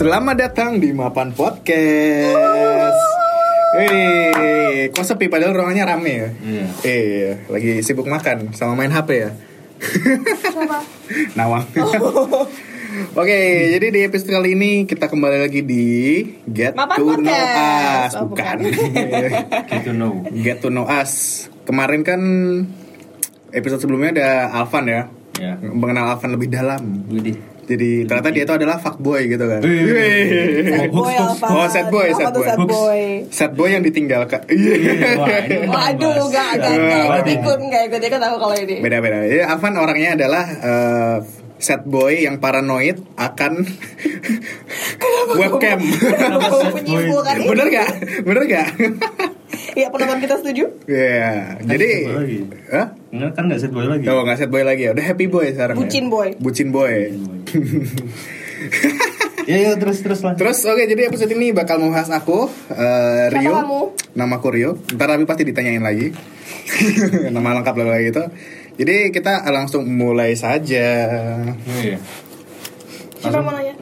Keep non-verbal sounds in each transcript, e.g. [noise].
Selamat datang di Mapan Podcast. Hei, kok sepi padahal ruangannya rame ya? Iya. Eh, lagi sibuk makan sama main HP ya? Siapa? [laughs] Nawang. [laughs] Oke, jadi di episode kali ini kita kembali lagi di Get Mapan to Know Podcast. Us, Oh, bukan. Gitu [laughs] no. Get to Know Us. Kemarin kan episode sebelumnya ada Alvan ya, Ya. mengenal Alvan lebih dalam. Widih. Jadi ternyata dia itu adalah fuckboy gitu kan. Sad boy apa? Oh, sad boy, sad boy. sad boy? Sad boy yang ditinggalkan. [laughs] Waduh, gak, gak, gak ikut gak ikut ikut aku kalau ini. Beda-beda. Ya, Alvan orangnya adalah eh, sad boy yang paranoid akan [laughs] webcam. Bener gak? Bener gak? Iya, penonton kita setuju? Iya. Jadi, boy lagi. Hah? Enggak kan enggak set boy lagi. Oh, nggak sad boy lagi ya. Udah happy boy sekarang. ya? Bucin boy. Bucin boy. Ya ya terus terus lah. Terus oke jadi episode ini bakal membahas aku Siapa Rio. kamu? Nama aku Rio. Ntar tapi pasti ditanyain lagi. [laughs] Nama lengkap lah gitu. Jadi kita langsung mulai saja. Iya. Siapa Langsung. mau nanya?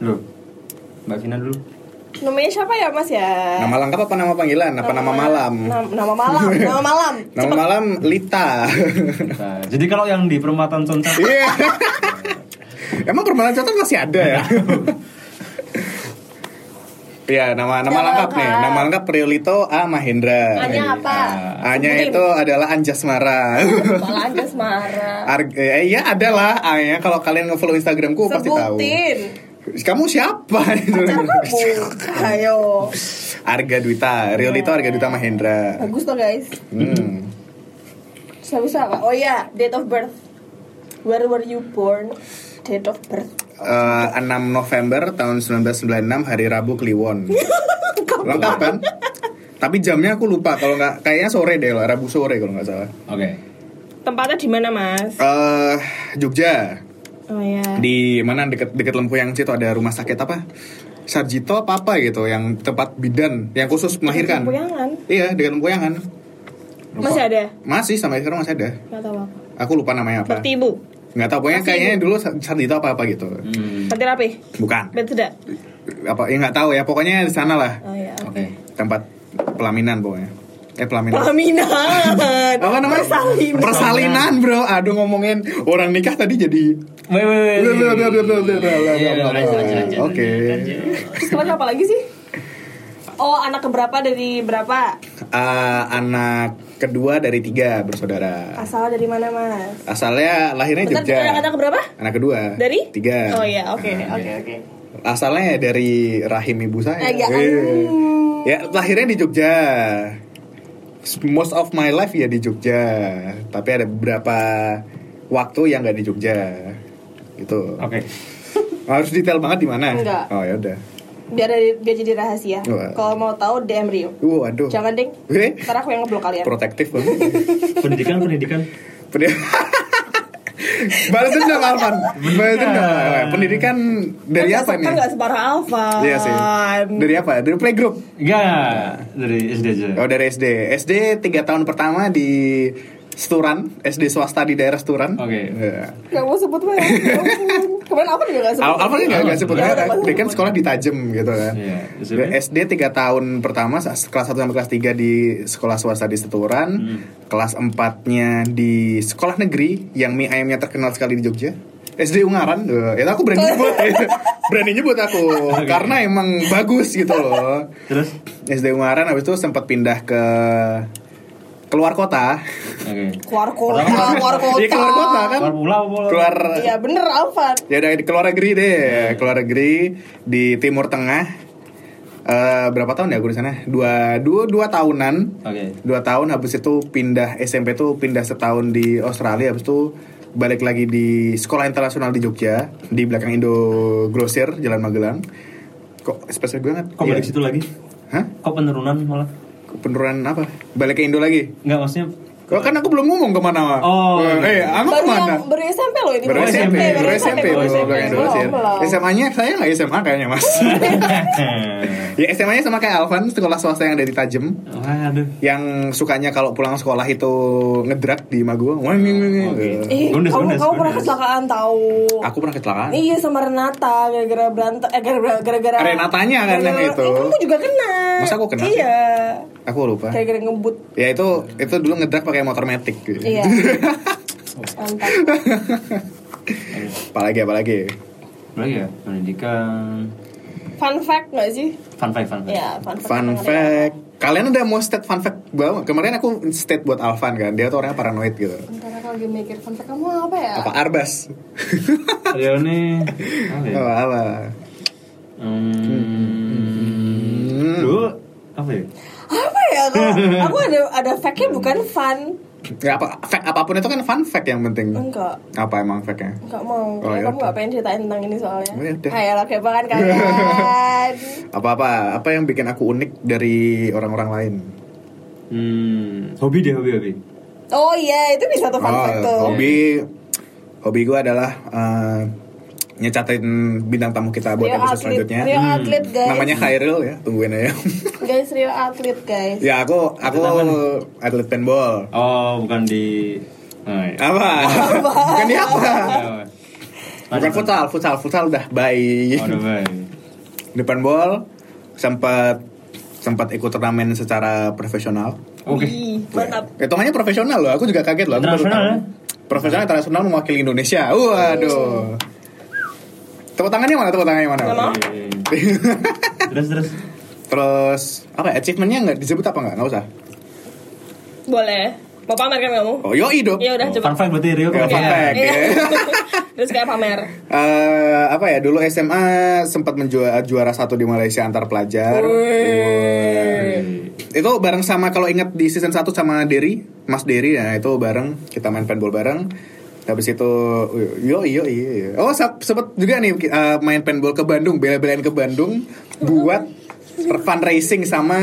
Loh. Mbak Vina dulu. Namanya siapa ya mas ya? Nama lengkap apa nama panggilan? Apa nama, malam? Nama, [laughs] nama malam, nama malam. Nama malam Lita. Nah, jadi kalau yang di perempatan Concat Iya. [laughs] Emang permanen contoh masih ada ya? Iya, [laughs] nama nama Nama lengkap nih. Nama lengkap Priolito A Mahendra. Hanya apa? A-nya Sebutin. itu adalah Anjasmara. [laughs] Malah [laughs] Anjas marah. Arg eh, iya ada lah A-nya kalau kalian nge-follow Instagramku pasti tahu. Sebutin. Kamu siapa? Pacar kamu. Ayo. Arga Dwita, Riolito Arga Dwita Mahendra. Bagus tuh guys. Hmm. Siapa siapa? Oh iya, date of birth. Where were you born? Date of birth. Eh, 6 November tahun 1996 hari Rabu Kliwon. [laughs] Lengkap kan? Tapi jamnya aku lupa kalau nggak kayaknya sore deh lah, Rabu sore kalau nggak salah. Oke. Tempatnya di mana mas? Eh Jogja Oh ya. di mana deket deket Lempuyang situ ada rumah sakit apa? Sarjito apa apa gitu yang tempat bidan yang khusus melahirkan. Lempuyangan? Iya, dekat Lempuyangan. Masih ada? Masih sampai sekarang masih ada. Gak tahu apa. Aku lupa namanya apa. Bakti ibu. Nggak tahu pokoknya Masih kayaknya dulu Sarjito apa apa gitu. Hmm. Bakti rapi. Bukan. Betul Apa ya nggak tahu ya pokoknya di sana lah Oh ya. Oke. tempat pelaminan pokoknya. Eh pelaminan. Pelaminan. apa namanya? Persalinan. Persalinan, Bro. Aduh ngomongin orang nikah tadi jadi. Iya. Oke. Terus kemarin apa lagi sih? [laughs] Oh anak keberapa dari berapa? Eh, anak kedua dari tiga bersaudara. Asal dari mana mas? Asalnya lahirnya Bentar, Jogja. anak, anak keberapa? Anak kedua. Dari? Tiga. Oh iya oke oke oke. Asalnya dari rahim ibu saya. Eh, ya. Lahirnya di Jogja. Most of my life ya di Jogja. Tapi ada beberapa waktu yang nggak di Jogja. Gitu. Oke. Harus detail banget di mana? Enggak. Oh ya udah. Biar biar jadi rahasia. Kalau mau tahu DM Rio. Uh, aduh. Jangan ding. Ntar aku yang ngeblok kalian. protektif banget. [laughs] Pendidikan pendidikan. Pedi- [laughs] Balas dendam Alvan. Balas dendam. Eh, Pendidikan dari Kan apa nih? Kan nggak separah Alvan. Iya sih. Dari apa? Dari playgroup. Enggak, dari SD aja. Oh dari SD. SD tiga tahun pertama di Sturan, SD swasta di daerah Sturan. Oke. Ya. Gak mau sebut merek. Ya. Kemarin apa juga gak sebut? Al Alvan nggak nggak sebut merek. Dia kan sekolah di Tajem gitu kan. Iya, SD? Tiga tahun pertama kelas 1 sampai kelas 3 di sekolah swasta di Seturan. Hmm. Kelas 4-nya di sekolah negeri yang mie ayamnya terkenal sekali di Jogja. SD Ungaran, itu aku berani nyebut, [laughs] berani nyebut aku karena emang bagus gitu loh. Terus? SD Ungaran habis itu sempat pindah ke keluar kota. Oke. Keluar kota, keluar kota. Iya keluar kota kan. Keluar pulau, pulau. Keluar Iya bener Alvan. ya udah di keluar negeri deh, keluar negeri di Timur Tengah. Eh, berapa tahun ya aku di sana? Dua, dua, dua tahunan. Oke. Dua tahun habis itu pindah SMP tuh pindah setahun di Australia habis itu balik lagi di sekolah internasional di Jogja di belakang Indo Grosir Jalan Magelang. Kok spesial banget? Kok balik Iya. situ lagi? Hah? Kok penurunan malah? Penurunan apa? Balik ke Indo lagi? Enggak maksudnya Oh, kan aku belum ngomong ke mana. Oh, eh, iya. aku baru ke mana? yang baru SMP loh ini Baru baru SMP, baru baru SMP, belum. SMA-nya saya nggak SMA kayaknya mas. ya SMA-nya sama kayak Alvan, sekolah swasta yang ada di Tajem. Waduh. Yang sukanya kalau pulang sekolah itu ngedrak di Magu. Wah, ini, ini, kamu, gundes, kamu pernah kecelakaan tahu Aku pernah kecelakaan. Iya sama Renata gara-gara berantem eh gara-gara gara-gara Renatanya kan yang gara-gara- itu. Eh, kamu juga kena. Masa aku kena? Iya. Aku lupa. Gara-gara ngebut. Ya itu itu dulu ngedrak pakai motor metik. gitu. Iya. [laughs] Mantap. apalagi apalagi. Lagi ya pendidikan. Fun fact gak sih? Fun fact, fun fact. Iya, fun fact. Fun fact. Kalian udah mau state fun fact bawa? Kemarin aku state buat Alvan kan. Dia tuh orangnya paranoid gitu. Ntar aku lagi mikir fun fact kamu apa ya? Apa Arbas? [laughs] Ayo nih. Apa ya? apa apa? Hmm. Dulu apa ya? Apa [laughs] ya? Kalau aku ada ada fact-nya bukan fun. Ya apa fact apa pun itu kan fun fact yang penting. Enggak. Apa emang factnya? Enggak mau. Oh, Kayak ya kamu udah. gak pengen ceritain tentang ini soalnya. Oh, ya udah. Ayolah kebangan [laughs] kalian. Apa apa? Apa yang bikin aku unik dari orang-orang lain? Hmm. Hobi deh, hobi, hobi. oh iya, itu bisa tuh fun Oh, fact tuh. hobi hobi gue adalah eh, nyecatin bintang tamu kita buat episode atlet, selanjutnya. Rio atlet guys. Namanya Khairil ya, tungguin aja. [laughs] Guys, Rio atlet guys. ya aku aku Atlet apa paintball. Oh, bukan di. Oh, iya. Apa? [laughs] Bukan di apa? Oh, Bukan futsal, futsal, futsal udah bye. Oh, udah baik. [laughs] Di paintball sempat sempat ikut turnamen secara profesional. Oke. Wih, mantap. Hitungannya profesional loh, aku juga kaget loh. Aku baru Internasional tahu. ya? Profesional internasional mewakili Indonesia. Waduh. Tepuk tangannya mana? Tepuk tangannya mana? Mau. [laughs] terus terus. Terus apa? ya, Achievementnya nggak disebut apa nggak? Nggak usah. Boleh. Mau pamer kan kamu? Oh yoi dong. Ya udah Oh, coba. fun fact berarti Rio Ya, fun fact. Iya. ya. [laughs] Terus kayak pamer. Eh, apa ya? Dulu SMA sempat menjuara juara satu di Malaysia antar pelajar. Wih. Itu bareng sama kalau ingat di season 1 sama Derry, Mas Derry ya itu bareng kita main paintball bareng. Habis itu yo yo iya. Oh sempet juga nih eh, main paintball ke Bandung, bela-belain ke Bandung buat fundraising sama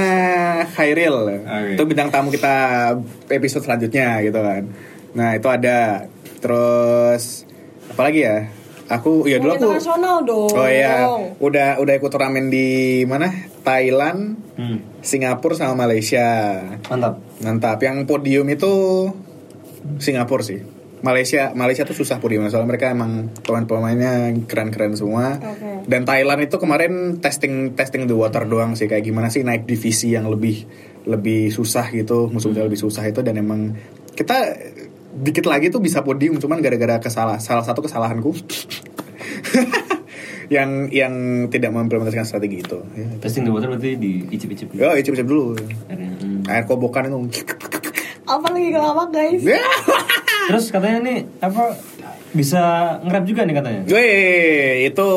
Khairil. Oke. Itu bintang tamu kita episode selanjutnya gitu kan. Nah, itu ada. Terus apalagi ya? Aku ya dulu aku internasional dong. Oh iya, udah udah ikut turnamen di mana? Thailand, Hmm. Singapura sama Malaysia. Mantap. Mantap. Yang podium itu Singapura sih. Malaysia Malaysia tuh susah podium soalnya mereka emang pemain-pemainnya keren-keren semua. Oke. Dan Thailand itu kemarin testing testing the water doang sih kayak gimana sih naik divisi yang lebih lebih susah gitu, musuhnya lebih susah itu dan emang kita dikit lagi tuh bisa podium cuman gara-gara kesalah salah satu kesalahanku [laughs] yang yang tidak mengimplementasikan strategi itu. Ya. Testing the water berarti di icip-icip dulu. Yo, icip-icip dulu. Airnya, hmm. Air kobokan itu. Apa lagi kelawak guys? [laughs] Terus katanya nih apa bisa nge-rap juga nih katanya. Wih, itu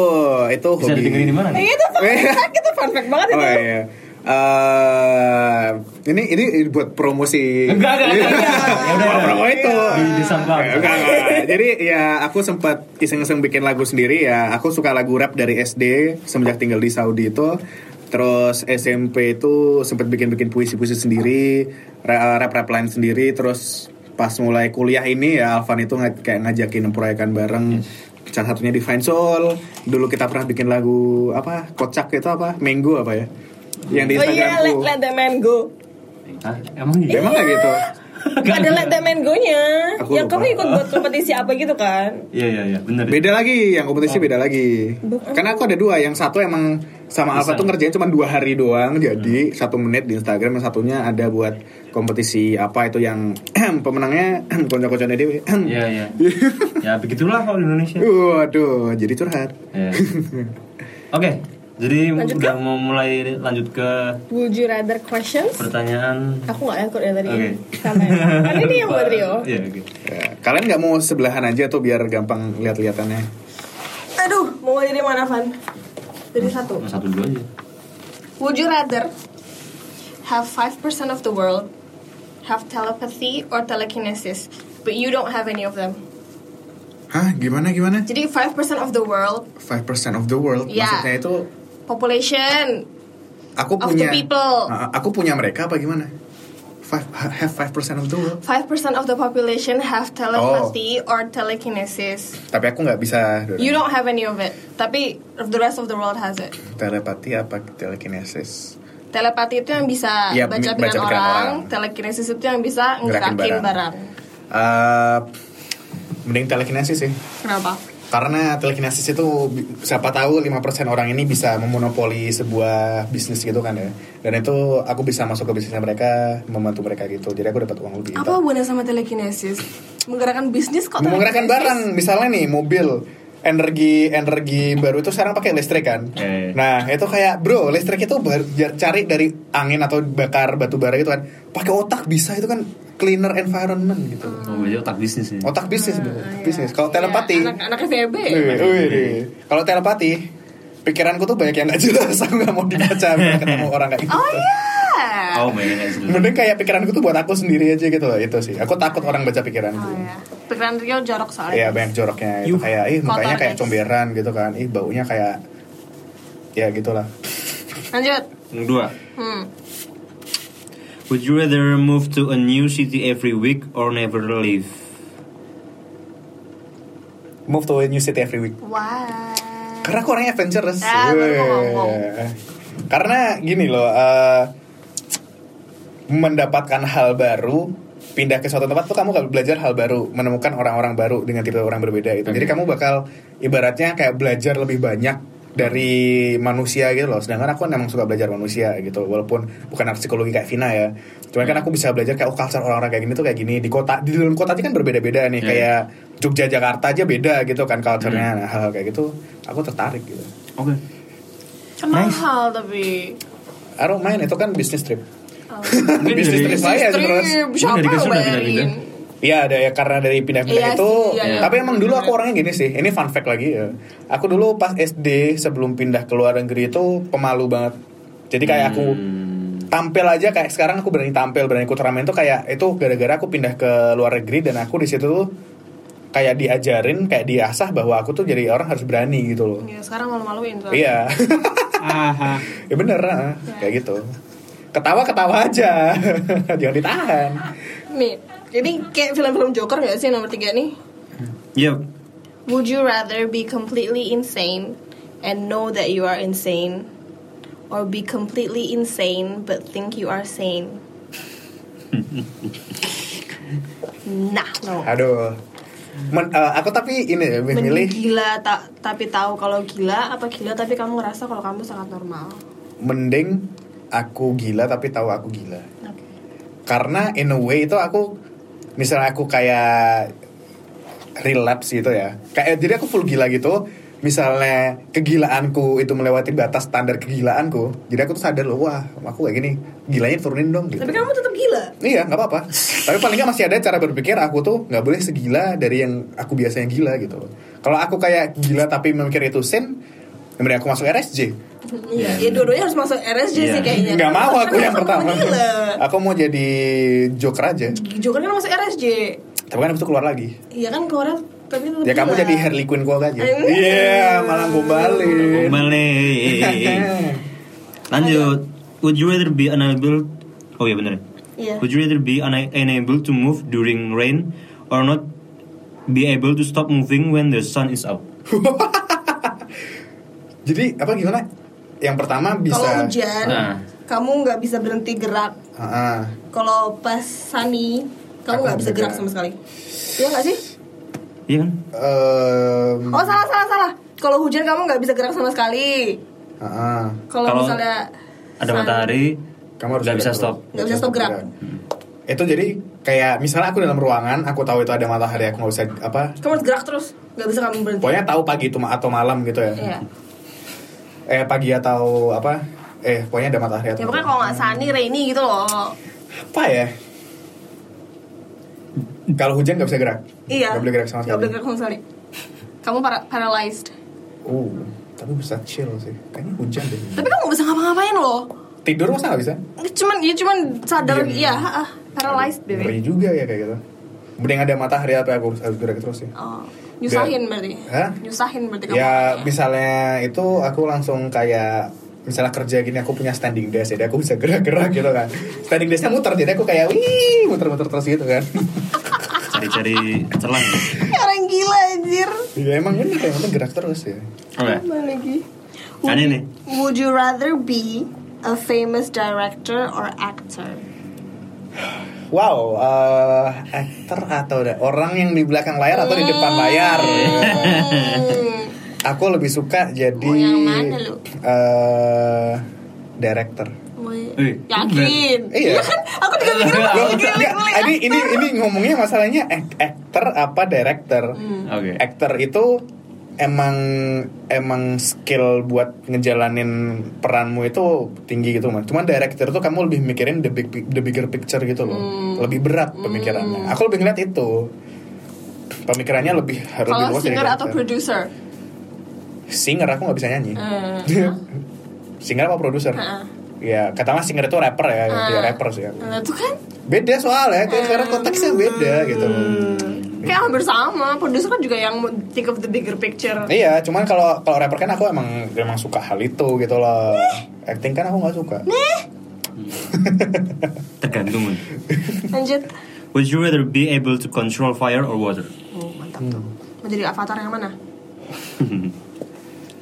itu Bisa hobi. didengerin di mana nih? itu fun fact, itu fun fact banget Oh itu. iya. Eh, ini ini buat promosi. Enggak, enggak, enggak. Iya. [laughs] Ya udah, promo itu. Di, di enggak, enggak. Jadi ya aku sempat iseng-iseng bikin lagu sendiri ya. Aku suka lagu rap dari SD semenjak tinggal di Saudi itu. Terus SMP itu sempat bikin-bikin puisi-puisi sendiri, ra- rap-rap lain sendiri. Terus pas mulai kuliah ini ya Alvan itu kayak ngajakin proyekan bareng. Salah satunya di Fine Soul. Dulu kita pernah bikin lagu apa? Kocak itu apa? Mango apa ya? Yang di Oh iya, let, Instagramku. let the man go. Hah? Emang iya? Emang gak gitu? [laughs] Ada let the man go-nya. Aku Yang lupa. kamu ikut buat kompetisi apa gitu kan? Iya iya iya, bener. ya. Beda lagi, yang kompetisi Oh. beda lagi. Karena aku ada dua, yang satu emang sama Alfa tuh ngerjain cuma dua hari doang, jadi satu menit di Instagram, yang satunya ada buat kompetisi apa itu yang [clears throat] pemenangnya [clears throat] konco-konconya dewe. [clears throat] Iya iya. ya begitulah kalau di Indonesia. Waduh, jadi curhat. Ya. [laughs] Oke, jadi Lanjut udah mau mulai lanjut ke Would you rather questions? pertanyaan. Aku gak ikut ya tadi. Oke. Santai. Kan ini yang buat Rio. [laughs] Iya oke. Ya, kalian nggak mau sebelahan aja tuh biar gampang lihat-lihatannya. Aduh, mau dari mana Van? Dari satu. Nah, Satu dulu aja. Would you rather have 5% of the world have telepathy or telekinesis, but you don't have any of them? Hah, gimana gimana? Jadi 5% of the world 5% of the world, Ya. maksudnya itu population aku Of punya the people. Aku punya mereka apa gimana? Five, have 5% of the world. 5% of the population have telepathy or telekinesis. Tapi aku nggak bisa. Dora. You don't have any of it. Tapi the rest of the world has it. Telepati apa telekinesis? Telepati itu yang bisa Iya, baca pikiran orang. orang. Telekinesis itu yang bisa Ngerakin barang. barang. Eh, mending telekinesis sih. Kenapa? Karena telekinesis itu siapa tahu 5% orang ini bisa memonopoli sebuah bisnis gitu kan ya. Dan itu aku bisa masuk ke bisnisnya mereka, membantu mereka gitu. Jadi aku dapat uang lebih. Apa hubungannya sama telekinesis? Menggerakkan bisnis kok Menggerakkan telekinesis? barang, misalnya nih mobil energi energi baru itu sekarang pakai listrik kan. Eh. Nah itu kayak bro listrik itu bar- cari dari angin atau bakar batu bara gitu kan. Pakai otak bisa itu kan cleaner environment gitu. Oh, berarti otak bisnis ya. Otak bisnis bro, Iya. bisnis. Kalau telepati, Iya, anak, anak FEB. Wih, wih, wih. Kalau telepati, pikiranku tuh banyak yang gak jelas. [laughs] Aku gak mau dibaca ketemu orang kayak gitu. Oh iya. Oh. Mending kayak pikiranku tuh buat aku sendiri aja gitu loh. Itu sih. Aku takut orang baca pikiranku. Oh iya. Pikiran Rio jorok soalnya. Iya banyak joroknya. Itu kayak, ih mukanya Kotor, kayak guys. comberan gitu kan. Ih baunya kayak, ya gitulah. Lanjut. Yang kedua. Hmm. Would you rather move to a new city every week or never leave? Move to a new city every week. Why? Karena aku orangnya adventurous. Ah, ngomong. Karena gini loh, eh, mendapatkan hal baru, pindah ke suatu tempat tuh kamu gak belajar hal baru, menemukan orang-orang baru dengan tipe orang berbeda itu. Jadi Oke. kamu bakal ibaratnya kayak belajar lebih banyak dari manusia gitu loh. Sedangkan aku memang suka belajar manusia gitu, walaupun bukan anak psikologi kayak Vina ya. Cuman kan aku bisa belajar kayak oh culture orang-orang kayak gini tuh kayak gini di kota di dalam kota aja kan berbeda-beda nih Iya. kayak Jogja Jakarta aja beda gitu kan culture-nya. Nah, hal kayak gitu aku tertarik gitu. Oke. Kan mahal tapi. I don't mind, itu kan bisnis trip. Oh. [laughs] Bisnis trip saya terus. siapa Nggak dikasih yang bayarin? Iya ada ya karena dari pindah-pindah Iya itu. sih, iya, iya. Tapi emang dulu aku orangnya gini sih. Ini fun fact lagi ya. Aku dulu pas SD sebelum pindah ke luar negeri itu pemalu banget. Jadi kayak aku Hmm. tampil aja kayak sekarang aku berani tampil berani ikut turnamen tuh kayak itu gara-gara aku pindah ke luar negeri dan aku di situ tuh kayak diajarin kayak diasah bahwa aku tuh jadi orang harus berani gitu loh. Iya, sekarang malu-maluin tuh. Iya. Aha. ya bener ah. kayak gitu. Ketawa ketawa aja. [laughs] Jangan ditahan. Nih, jadi kayak film-film Joker gak sih nomor tiga nih? Yep. Would you rather be completely insane and know that you are insane, or be completely insane but think you are sane? [laughs] nah, no. Aduh. Men- eh, aku tapi ini ya, Mending memilih gila tak tapi tahu kalau gila apa gila tapi kamu ngerasa kalau kamu sangat normal. mending aku gila tapi tahu aku gila. Oke. Karena in a way itu aku misalnya aku kayak relapse gitu ya. Kayak jadi aku full gila gitu. Misalnya kegilaanku itu melewati batas standar kegilaanku, jadi aku tuh sadar loh, wah, aku kayak gini, gilanya turunin dong gitu. Tapi kamu tetap gila. Iya, nggak apa-apa. Tapi paling nggak masih ada cara berpikir aku tuh nggak boleh segila dari yang aku biasanya gila gitu. Kalau aku kayak gila tapi memikir itu sin, kemudian aku masuk RSJ. Iya, ya dua-duanya harus masuk RSJ Iya. sih kayaknya. Nggak mau aku yang pertama. Aku mau jadi joker aja. Joker kan masuk RSJ. Tapi kan itu keluar lagi. Iya kan keluar tapi Ya kamu jadi Harley Quinn gua aja. Iya, malah gue balik. Kembali. [laughs] Lanjut. Would you rather be unable? Oh iya bener. Iya. Would you rather be una- unable to move during rain or not be able to stop moving when the sun is up? [laughs] Jadi apa gimana? Yang pertama bisa. Kalau hujan, Nah. kamu nggak bisa berhenti gerak. Ah, Kalau pas sunny, kamu nggak bisa gerak sama sekali. Iya nggak sih? Iya kan? em, Oh salah salah salah. Kalau hujan kamu nggak bisa gerak sama sekali. ah, Kalau Kalau misalnya Ada sun- matahari, kamu harus nggak bisa stop. Nggak bisa stop gerak. Itu jadi kayak misalnya aku dalam ruangan, aku tahu itu ada matahari, aku nggak bisa apa. kamu harus gerak terus, nggak bisa kamu berhenti. Pokoknya tahu pagi itu atau malam gitu ya. Iya. Eh pagi atau apa? Eh pokoknya ada matahari atau Ya pokoknya kalau nggak sunny, rainy gitu loh. apa ya? Kalau hujan nggak bisa gerak. Iya. Nggak boleh gerak sama Nggak sekali. boleh gerak sama sekali. Kamu para- paralyzed. Uh, tapi bisa chill sih. Kayaknya hujan deh. Tapi kamu nggak bisa ngapa-ngapain loh. Tidur masa nggak bisa? Cuman, ya cuman sadar, iya, ah, paralyzed Ngeri baby. juga ya kayak gitu. Mending ada matahari apa aku harus, harus gerak terus ya. Oh, nyusahin berarti. Hah? Nyusahin berarti kamu. Ya misalnya itu aku langsung kayak misalnya kerja gini aku punya standing desk jadi aku bisa gerak-gerak gitu kan standing desknya muter jadi aku kayak wih muter-muter terus gitu kan [laughs] Cari-cari celah. [laughs] Orang gila anjir. ya emang bener yang penting gerak terus ya Oke. Apa lagi? Kan ini. Would you rather be a famous director or actor? [sighs] [laughs] wow eh, aktor atau orang yang di belakang layar atau di depan layar Hmm. [laughs] aku lebih suka jadi Mau yang mana lu? eh, director Eh, Yakin? Iya. kan? Aku juga mikir ini ini ini ngomongnya masalahnya ak- aktor apa director Hmm. Oke. aktor itu emang emang skill buat ngejalanin peranmu itu tinggi gitu man. Cuman director tuh kamu lebih mikirin the big the bigger picture gitu loh. Hmm. Lebih berat pemikirannya. Aku lebih ngeliat itu. Pemikirannya lebih harus lebih Kalau luas dari singer atau director. producer? Singer aku nggak bisa nyanyi. Hmm. [laughs] Singer apa produser? Heeh. Ya, katakanlah singer itu rapper ya, Ah. ya rapper sih. aku. Nah, itu kan Beda soalnya, kayak karena konteksnya beda gitu. Kayak hampir sama. Producer kan juga yang think of the bigger picture. Iya, cuman kalau kalau rapper kan aku emang emang suka hal itu gitu loh. Acting kan aku nggak suka. [laughs] Tergantung. Lanjut. Would you rather be able to control fire or water? Oh, mantap tuh. Mau jadi avatar yang mana? [laughs]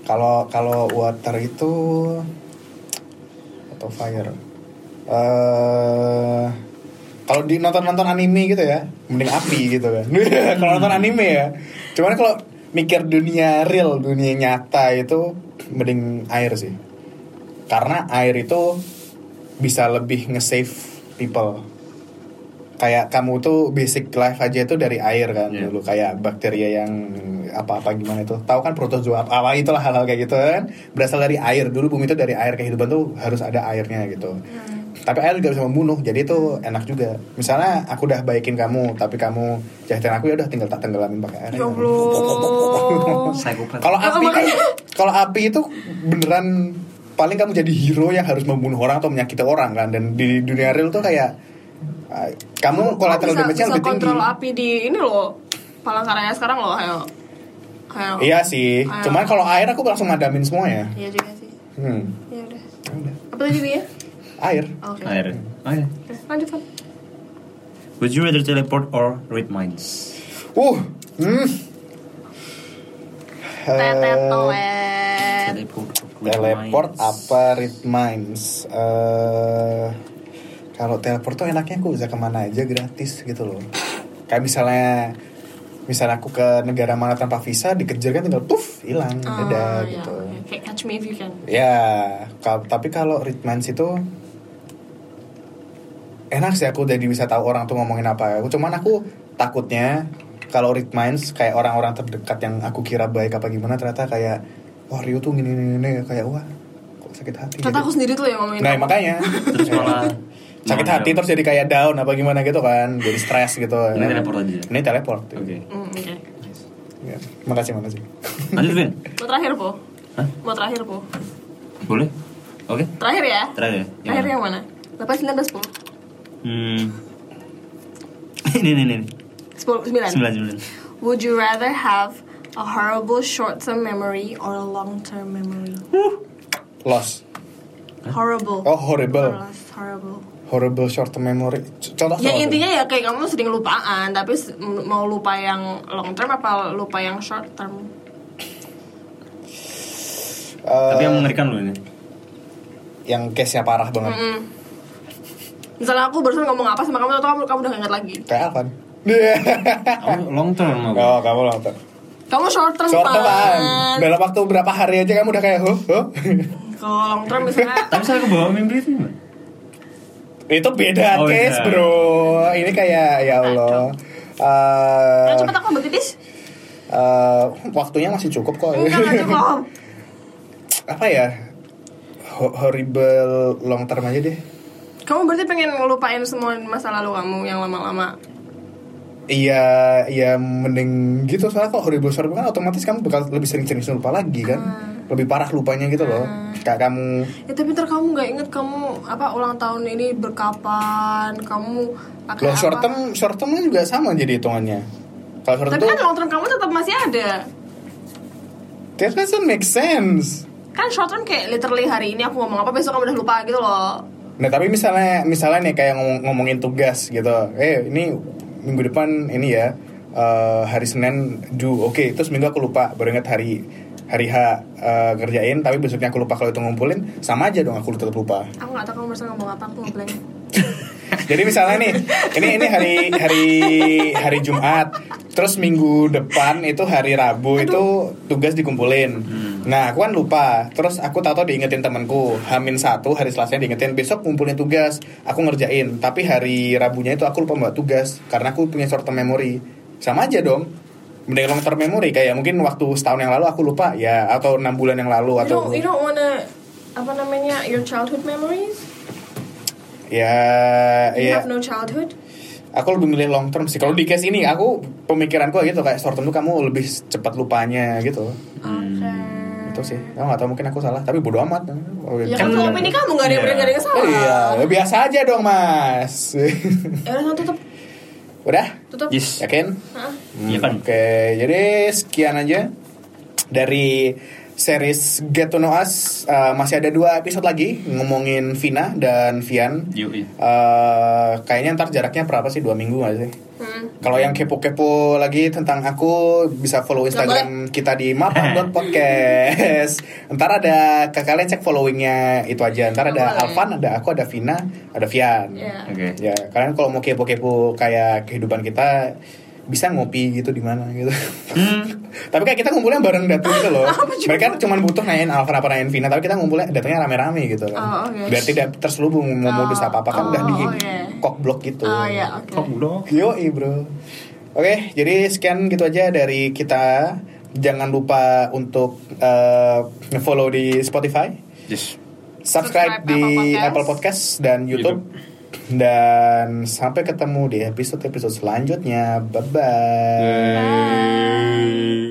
Kalau kalau water itu atau fire. eh kalau di nonton nonton anime gitu ya, mending api gitu kan. [laughs] kalau nonton anime ya. Cuman kalau mikir dunia real, dunia nyata itu mending air sih. Karena air itu bisa lebih nge-save people. Kayak kamu tuh basic life aja itu dari air kan Iya. dulu kayak bakteria yang apa-apa gimana itu. Tahu kan protozoa apa, apa itulah hal-hal kayak gitu kan. Berasal dari air. Dulu bumi itu dari air kehidupan tuh harus ada airnya gitu. Tapi air juga bisa membunuh. Jadi itu enak juga. Misalnya aku udah baikin kamu, tapi kamu jahatin aku ya udah tinggal tak tenggelamin pakai air. Ya. Kalau Oh, api kan, kalau api itu beneran paling kamu jadi hero yang harus membunuh orang atau menyakiti orang kan dan di dunia real tuh kayak ah, kamu collateral bisa, damage-nya bisa lebih tinggi. kontrol api di ini loh. Palangkaraya sekarang loh, ayo. Ayo. Iya sih, Ayo. cuman kalau air aku langsung madamin semuanya. Iya juga sih. Hmm. Ya udah. Udah. Apa tadi ya? Air. Oke. Air. Oke. Oke, Lanjut, Fan. Would you rather teleport or read minds? Uh. Hmm. Teleport. or read teleport minds? apa read minds? Eh, kalau teleport tuh enaknya aku bisa ke mana aja gratis gitu loh. Kayak misalnya misalnya aku ke negara mana tanpa visa dikejar kan tinggal puff hilang Oh, dadah iya. gitu. Kayak catch me if you can. Ya, ka- tapi kalau read minds itu enak sih aku jadi bisa tahu orang tuh ngomongin apa. Aku cuman aku takutnya kalau read minds kayak orang-orang terdekat yang aku kira baik apa gimana ternyata kayak wah Rio tuh gini gini, gini. kayak wah kok sakit hati. Ternyata Jadi- aku sendiri tuh yang ngomongin Nah makanya Terus malah [laughs] sakit hati terus jadi kayak down apa gimana gitu kan, jadi stres gitu. Ini teleport aja. Ini teleport. Oke. Hmm, Oke. Ya, makasih makasih. Lanjut Vin. Mau terakhir, Po? Hah? Mau terakhir, Po? Boleh? Oke. Terakhir ya? Terakhir ya. Terakhir yang mana? 8, 19, Po? Hmm. [laughs] ini ini ini. 10, 9. Sembilan sembilan. Would you rather have a horrible short-term memory or a long-term memory? Loss. Horrible. Oh horrible, Loss, horrible. horrible short term memory. Contoh Ya intinya ya kayak kamu sering lupaan, tapi mau lupa yang long term apa lupa yang short term? Eh, Tapi yang mengerikan loh ini. yang case-nya parah banget. Mm-mm. Misalnya aku barusan ngomong apa sama kamu atau kamu kamu udah gak ingat lagi. Kayak Alvan. Kamu long term apa? oh, kamu nonton. Kamu short term Short term Pan. Dalam waktu berapa hari aja kamu udah kayak, huh, huh? [laughs] Kalau long term misalnya Tapi saya kebawa mimpi itu? Itu beda Oh, case, beda. bro. Ini kayak ya Allah. Nah, Eh, cepet aku bertitis eh, waktunya masih cukup kok. Enggak, enggak cukup [laughs] Apa ya? Ho- horrible long term aja deh. Kamu berarti pengen ngelupain semua masa lalu kamu yang lama-lama Iya, iya mending gitu soalnya kalau horrible short kan otomatis kamu bakal lebih sering-sering lupa lagi kan. Lebih parah lupanya gitu loh. Kayak kamu Ya tapi ntar kamu gak inget kamu apa ulang tahun ini berkapan Kamu pakai Loh apa short term, short term juga sama jadi hitungannya. Kalau short Tapi term kan long term kamu tetap masih ada that doesn't make sense. kan short term kayak literally hari ini aku ngomong apa besok kamu udah lupa gitu loh Nah tapi misalnya misalnya nih kayak ngomong, ngomongin tugas gitu, eh ini minggu depan ini ya eh, hari Senin do, oke terus minggu aku lupa baru ingat hari hari H eh, ngerjain tapi besoknya aku lupa kalau itu ngumpulin sama aja dong aku tetap lupa. aku nggak tahu kamu barusan ngomong apa aku ngeblank [laughs] Jadi misalnya nih ini ini hari hari hari Jumat terus minggu depan itu hari Rabu itu tugas dikumpulin. Nah aku kan lupa. Terus aku tahu-tahu diingetin temanku. Hamin satu hari Selasa diingetin besok kumpulin tugas. Aku ngerjain. Tapi hari Rabunya itu aku lupa bawa tugas karena aku punya short term memory. Sama aja dong. Mending long term memory. Kayak mungkin waktu setahun yang lalu aku lupa. Ya atau enam bulan yang lalu you atau don't you don't wanna apa namanya your childhood memories? Ya you ya. have no childhood? Aku lebih milih long term sih. Kalau di case ini aku pemikiranku gitu. Kayak short term tuh kamu lebih cepat lupanya gitu. Oke itu sih. Aku nggak tahu mungkin aku salah. Tapi bodo amat. Oh, ya kan kalau ini kamu nggak ada yang benar nggak ada yang salah. Iya ya biasa aja dong mas. Ya udah tutup. Udah? Tutup. Yes. yakin? Hah? Hmm, Iya kan? Oke, jadi sekian aja dari series Get to Know Us. Uh, masih ada dua episode lagi ngomongin Vina dan Vian. Uh, kayaknya ntar jaraknya berapa sih? Dua minggu gak sih? Hmm. Kalau yang kepo-kepo lagi tentang aku bisa follow Instagram kita di mapa.podcast. [laughs] Ntar ada ke kalian cek followingnya itu aja. Ntar ada Boleh. Alvan, ada aku, ada Vina, ada Vian. Ya. Oke. Ya, kalian kalau mau kepo-kepo kayak kehidupan kita bisa ngopi gitu di mana gitu. Hmm. [laughs] tapi kayak kita ngumpulnya bareng datu gitu loh. [laughs] Mereka cuma butuh nanyain Alvan apa nanyain Vina, tapi kita ngumpulnya datangnya rame-rame gitu kan. Oh, oke. Biar tidak terselubung mau modus Oh, apa-apa kan udah di oh, oke. kok blok gitu. oh ya oke Kok udah? Yo, bro. Oke, jadi sekian gitu aja dari kita. Jangan lupa untuk eh, nge-follow di Spotify, Yes. subscribe, Subscribe di Apple Apple Podcast dan YouTube. Dan sampai ketemu di episode-episode selanjutnya. Bye-bye. Bye.